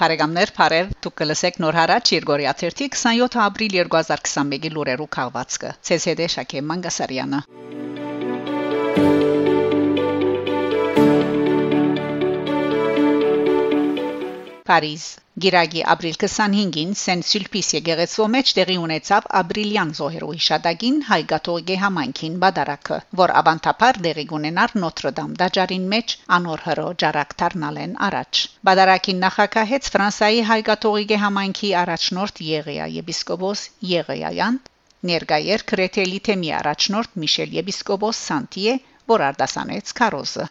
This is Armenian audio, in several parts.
Բարեկամներ, բարև, դուք կլսեք նոր հարաճ Երգորիա 27 ապրիլ 2021-ի լուրերու քաղվածքը։ ՑՍԴ Շակե Մանգասարյանը։ Փարիզ Գիրագի ապրիլ 25-ին Սեն-Սյուլպիս եկեղեցու մեջ տեղի ունեցավ ապրիլյան զոհերու հիշադակին հայ գաթողիկե համայնքին բադարակը, որ ավանդապար դեղի ունենար Նոտրդամ դաջարին մեջ անոր հրո ջարակ դառնալեն առաջ։ Բադարակին նախակահեց Ֆրանսայի հայ գաթողիկե համայնքի առաջնորդ Եղեա եպիսկոպոս Եղեայան ներկայեր քրեթելի թեմի առաջնորդ Միշել եպիսկոպոս Սանտիե, որ արտասանեց Կարոզը։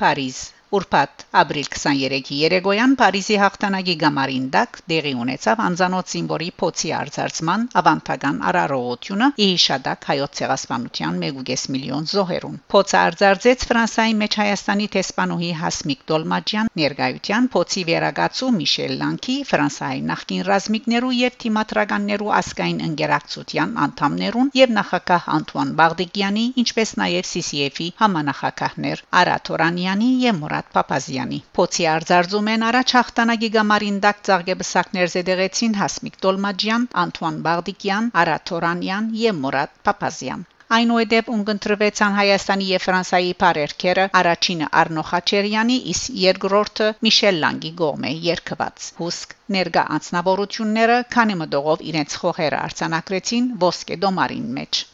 Փարիզ Ուրբաթ ապրիլ 23-ի երեգոյան Փարիզի հաղթանակի գամարին դակ դեղի ունեցավ անզանոթ զինվորի փոցի արձարծման ավանդական արարողությունը իհիշադակ հայոց ցեղասպանության 1.5 միլիոն զոհերուն փոցը արձարծեց Ֆրանսիայի մեջ Հայաստանի տեսփանուհի Հասմիկ Դոլմաջյան ներկայության փոցի վերագացու Միշել Լանկի Ֆրանսիայի նախկին ռազմիկներու եւ թիմատրականներու ասկային ընկերակցության անդամներուն եւ նախագահ Անտուան Բաղդիկյանի ինչպես նաեւ CCF-ի համանախագահներ Արաթորանյանի եւ Մուրադ Փափազյանի։ Փոցի արձարծում են առաջ հաղթանակի գամարին դակ ծաղկեբսակներ զեդեղեցին Հասմիկ Տոլմաջյան, Անտուան Բաղդիկյան, Արադ Թորանյան եւ Մուրադ Փափազյան։ Այնուհետև ունգընտրվեցան Հայաստանի եւ Ֆրանսիայի բարերքերը առաջինը Արնո Խաչերյանի, իսկ երկրորդը Միշել Լանգի գոմե երկված։ Հուսկ ներկա անձնավորությունները քանի մտողով իրենց խոհերը արցանակրեցին ոսկե դոմարին մեջ։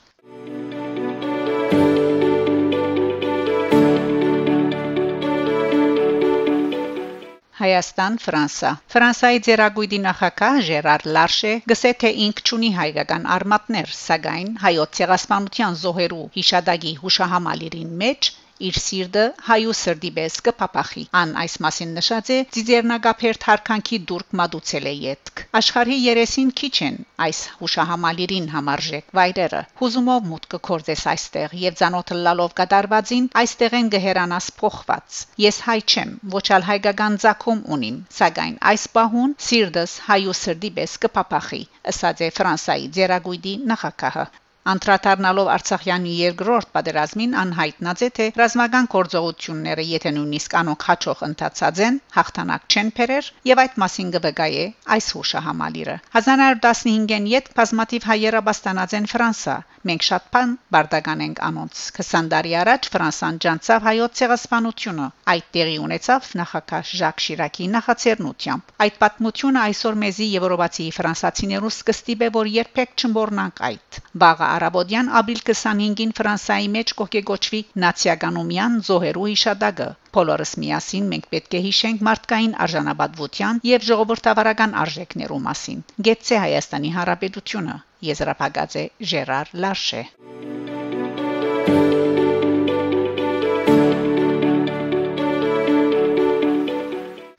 Հայաստան, Ֆրանսա։ Ֆրանսիայի ձերագույդի նախագահ Ժերար Լարշե գսե թե ինք ճունի հայկական արմատներ, սակայն հայոց ցեղասպանության զոհերու հիշադակի հուշահամալիրին մեջ իր սիրտը հայու սրդի պես կփապախի ան այս մասին նշած է ծիզերնագապերտ հարկանքի դուրք մատուցել է յետք աշխարհի երեսին քիչ են այս հուշահամալիրին համարժեք վայրերը հուզումով մուտքը կորձես այստեղ եւ ցանոթ լալով կդարվածին այստեղ են գհերանաս փոխված ես հայ չեմ ոչ ալ հայկական ցակում ունիմ սակայն այս պահուն սիրտս հայու սրդի պես կփապախի ըսած է ֆրանսայի ձերագույդի նախագահը Անդրադառնալով Արցախյանի երկրորդ պատերազմին անհայտնած է թե ռազմական գործողությունները եթե նույնիսկ անոնք հաջող ընթացած են հաղթանակ չեն բերեր եւ այդ մասին կվկայե այս հուշահամալիրը 1915-ին յետ բազմատիվ հայերը բաստանած են Ֆրանսա մենք շատ բան բարդական ենք անոնց 20 տարի առաջ Ֆրանսան ջանցավ հայոց ցեղասպանությունը այդ տեղի ունեցավ նախակաշ Ժակ Շիրակի նախաձեռնությամբ այդ պատմությունը այսօր մեզի եվրոպացի ֆրանսացիներու սկստիպ է որ երբեք չմոռնանք այդ վաղը Արաբոդյան ապրիլ 25-ին Ֆրանսիայի մեջ կողեգոչվի նացիականումյան զոհերու հիշադակը Բոլորս միասին մենք պետք է հիշենք մարդկային արժանապատվության եւ ժողովրդավարական արժեքներու մասին։ Գեցե Հայաստանի Հանրապետությունը եզրափակած է Ժերար Լարշե։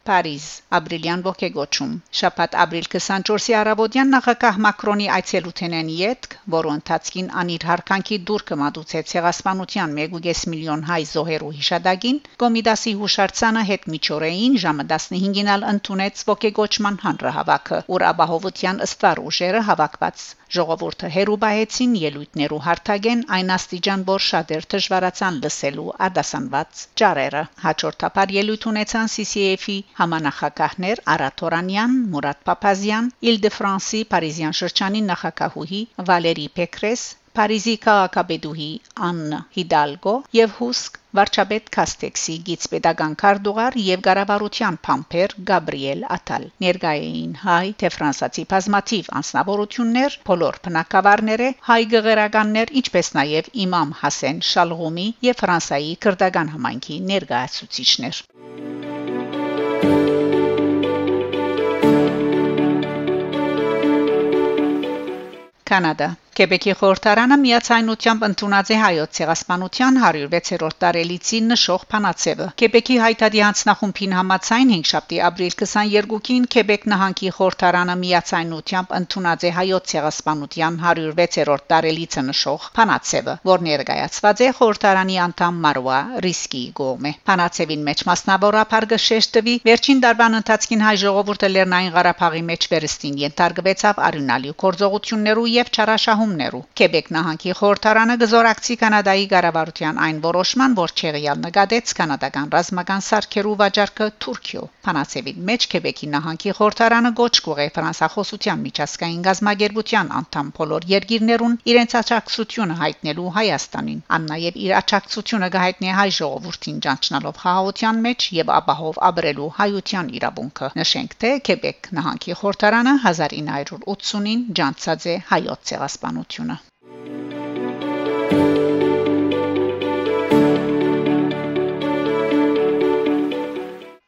Փարիզ ապրիլյան ողեգոչում շաբաթ ապրիլ 24-ի առավոտյան նախագահ Մակրոնի այցելութենեն յետք որը ընթացքին անիր հարկանքի դուր կմատուցեց ցեղասպանության 1.5 միլիոն հայ զոհերու հիշադակին կոմիդասի հուշարձանը հետ միջօրեին ժամը 15-ին ալ ընդունեց ողեգոչման հանրահավաքը ուր ապահովության ըստար ուժերը հավաքված Ժողովուրդը հերուբայեցին ելույթներու հարթագեն այն աստիճան որ շատեր դժվարացան լսելու ադասանված ճարերը հաջորդաբար ելույթ ունեցան CCF-ի համանախագահներ Արաթորանյան, Մուրադ Փափազյան, Իլ-դե-Ֆրանսի Փարիզյան շրջանի նախագահուհի Վալերի Պեկրես Փարիզի քաղաքապետուհի Աննա Հիդալգո եւ Հուսկ վարչապետ Կաստեքսի գիծպետական քարտուղար եւ ղարավարության փամփեր Գաբրիել Ատալ ներկայային հայ թե ֆրանսացի բազմաթիվ անձնավորություններ բոլոր բնակավարները հայ գղերականներ ինչպես նաեւ իմամ Հասեն Շալղումի եւ ֆրանսայի քրդական համայնքի ներկայացուցիչներ Կանադա Կեբեկի խորհրդարանը միացայնությամբ ընդունած է հայոց ցեղասպանության 106-րդ տարելիցի նշող փանացևը։ Կեբեկի հայտարարի հանձնախումբին համաձայն 5 շաբթի ապրիլ 22-ին Կեբեկ նահանգի խորհրդարանը միացայնությամբ ընդունած է հայոց ցեղասպանության 106-րդ տարելիցը նշող փանացևը, որ ներկայացված է խորհրդարանի անդամ Մարուա Ռիսկի գոմե։ Փանացևին մեջ մասնավորապես գշեշտվի վերջին դարվան ընթացքին հայ ժողովուրդը Լեռնային Ղարաբաղի մեջ վերստին ենթարկվեցավ արյունալի գործողություններու եւ չարաշահ զոհումներու։ Քեբեկ նահանգի խորհրդարանը գզորակցի կանադայի ղարավարության այն որոշման, որ չեղյալ նկատեց կանադական ռազմական սարքերու վաճառքը Թուրքիո։ Փանացեվին մեջ Քեբեկի նահանգի խորհրդարանը գոչ կուղե ֆրանսախոսության միջազգային գազམ་ագերբության անդամ բոլոր երկիրներուն իրենց աջակցությունը հայտնելու Հայաստանին։ Ան նաև իր աջակցությունը կհայտնի հայ ժողովրդին ճանչնալով խաղաղության մեջ եւ ապահով ապրելու հայության իրավունքը։ Նշենք թե Քեբեկ նահանգի խորհրդարանը 1980-ին ջանցած է հայոց ցեղասպանությունը։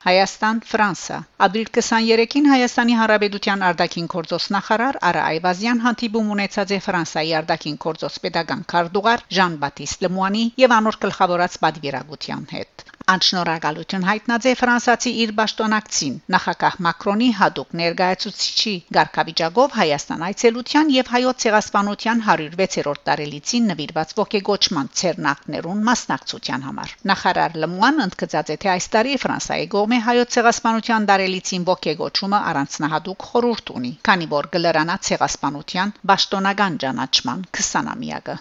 Հայաստան Ֆրանսա Ապրիլ 23-ին Հայաստանի Հանրապետության արտաքին գործոստ նախարար Արա Այվազյան հանդիպում ունեցած է Ֆրանսայի արտաքին գործոստ pedagogan Կարդուղար Ժան-Բատիստ Լեմուանի եւ անոր գլխավորած պատվիրակության հետ Անշնորհակալություն հայտնած է ֆրանսացի իր պաշտոնակցին նախագահ Մակրոնի հadoop ներկայացուցիչի ղարքավիճակով Հայաստան այցելության եւ հայոց ցեղասպանության 106-րդ տարելիցին նվիրված ողեգոճման ցերնակներուն մասնակցության համար նախարար Լմուան ընդգծած է թե այս տարի Ֆրանսիայի կողմէ հայոց ցեղասպանության տարելիցին ողեգոճումը առանձնահատուկ խորհուրդ ունի քանի որ գլրանա ցեղասպանության պաշտոնական ճանաչման 20-ամյակը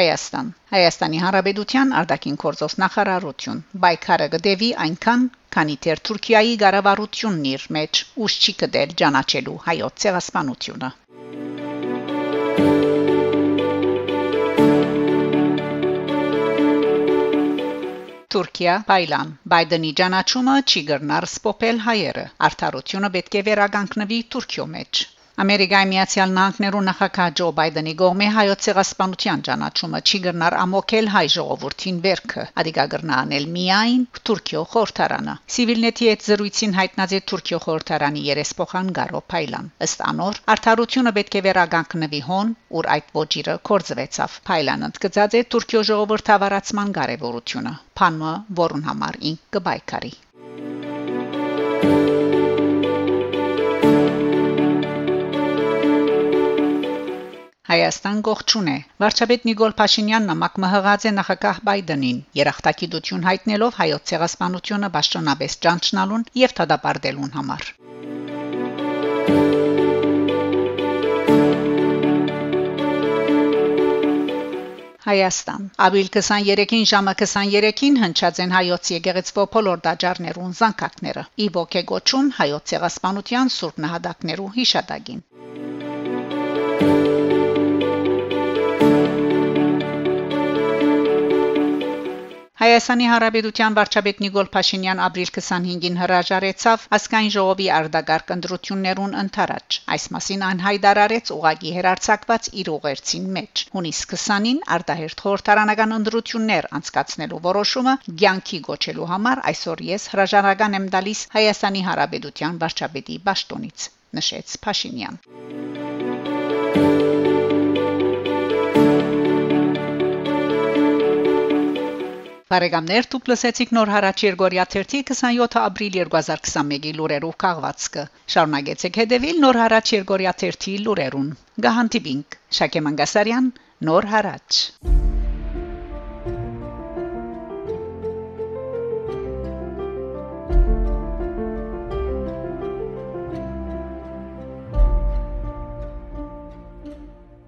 Հայաստան Հայաստանի Հանրապետության արտաքին գործոս նախարարություն բայկարը գդեվի այնքան քանի դեռ Թուրքիայի ղարավարությունն իր մեջ ուշ չի կդել ճանաչելու հայոց ցեղասպանությունը Թուրքիա Բայլան Բայդենի ճանաչումը չի գրնար սփոփել հայերը արդարությունը պետք է վերականգնվի Թուրքիո մեջ Ամերիկայի Միացյալ Նահանգներու նախագահ Ջո Բայդենի կողմէ հայոց ցեղասպանության ճանաչումը չի գրնար ամոքել հայ ժողովրդին վերքը, ադիգա գրնանել միայն Թուրքիո խորհրդարանը։ Civilnet-ի հետ զրույցին հայտնած է Թուրքիո խորհրդարանի երեսփոխան Գարո Փայլան։ Ըստ անոր, արդարությունը պետք է վերականգնվի հոն, ուր այդ ոչիրը կորձվեցավ։ Փայլանը ընդգծած է Թուրքիո ժողովրդավարացման կարևորությունը։ Փանմը, որուն համար ինք կբայքարի։ Հայաստան գողջուն է։ Վարչապետ Նիկոլ Փաշինյանն նամակ մհղած է նախագահ Բայդենին, երախտագիտություն հայտնելով հայոց ցեղասպանությունը ճանաչնաբես ճանչնալուն եւ դադարդելուն համար։ Հայաստան Ապրիլ 23-ին ժամը 23-ին հնչած են հայոց եկեղեցվո բոլոր դաջարներուն զանգակները։ Ի ոգե գոչուն հայոց ցեղասպանության սուրբ նահատակներու հիշատակին։ Հայաստանի Հանրապետության վարչապետ Նիկոլ Փաշինյան ապրիլ 25-ին հրաժարեցավ ասկային ժողովի արդագարգ ընտրություններուն ընթരാճ։ Այս մասին այն հայտարարեց ուղագի հերարցակված իր ուղերձին մեջ։ Հունիս 20-ին արտահերթ խորհրդարանական ընտրություններ անցկացնելու որոշումը ցանկի գոչելու համար այսօր ես հրաժարական եմ տալիս Հայաստանի Հանրապետության վարչապետի պաշտոնից, նշեց Փաշինյան։ Բարեկամներ դուք լսեցիք նոր հարաճ Երգորիա 30 27 ապրիլ 2021-ի լուրերով քաղվածքը շարունակեցեք հետևել նոր հարաճ Երգորիա 30 լուրերուն գահանտիբինգ Շակե Մանգասարյան նոր հարաճ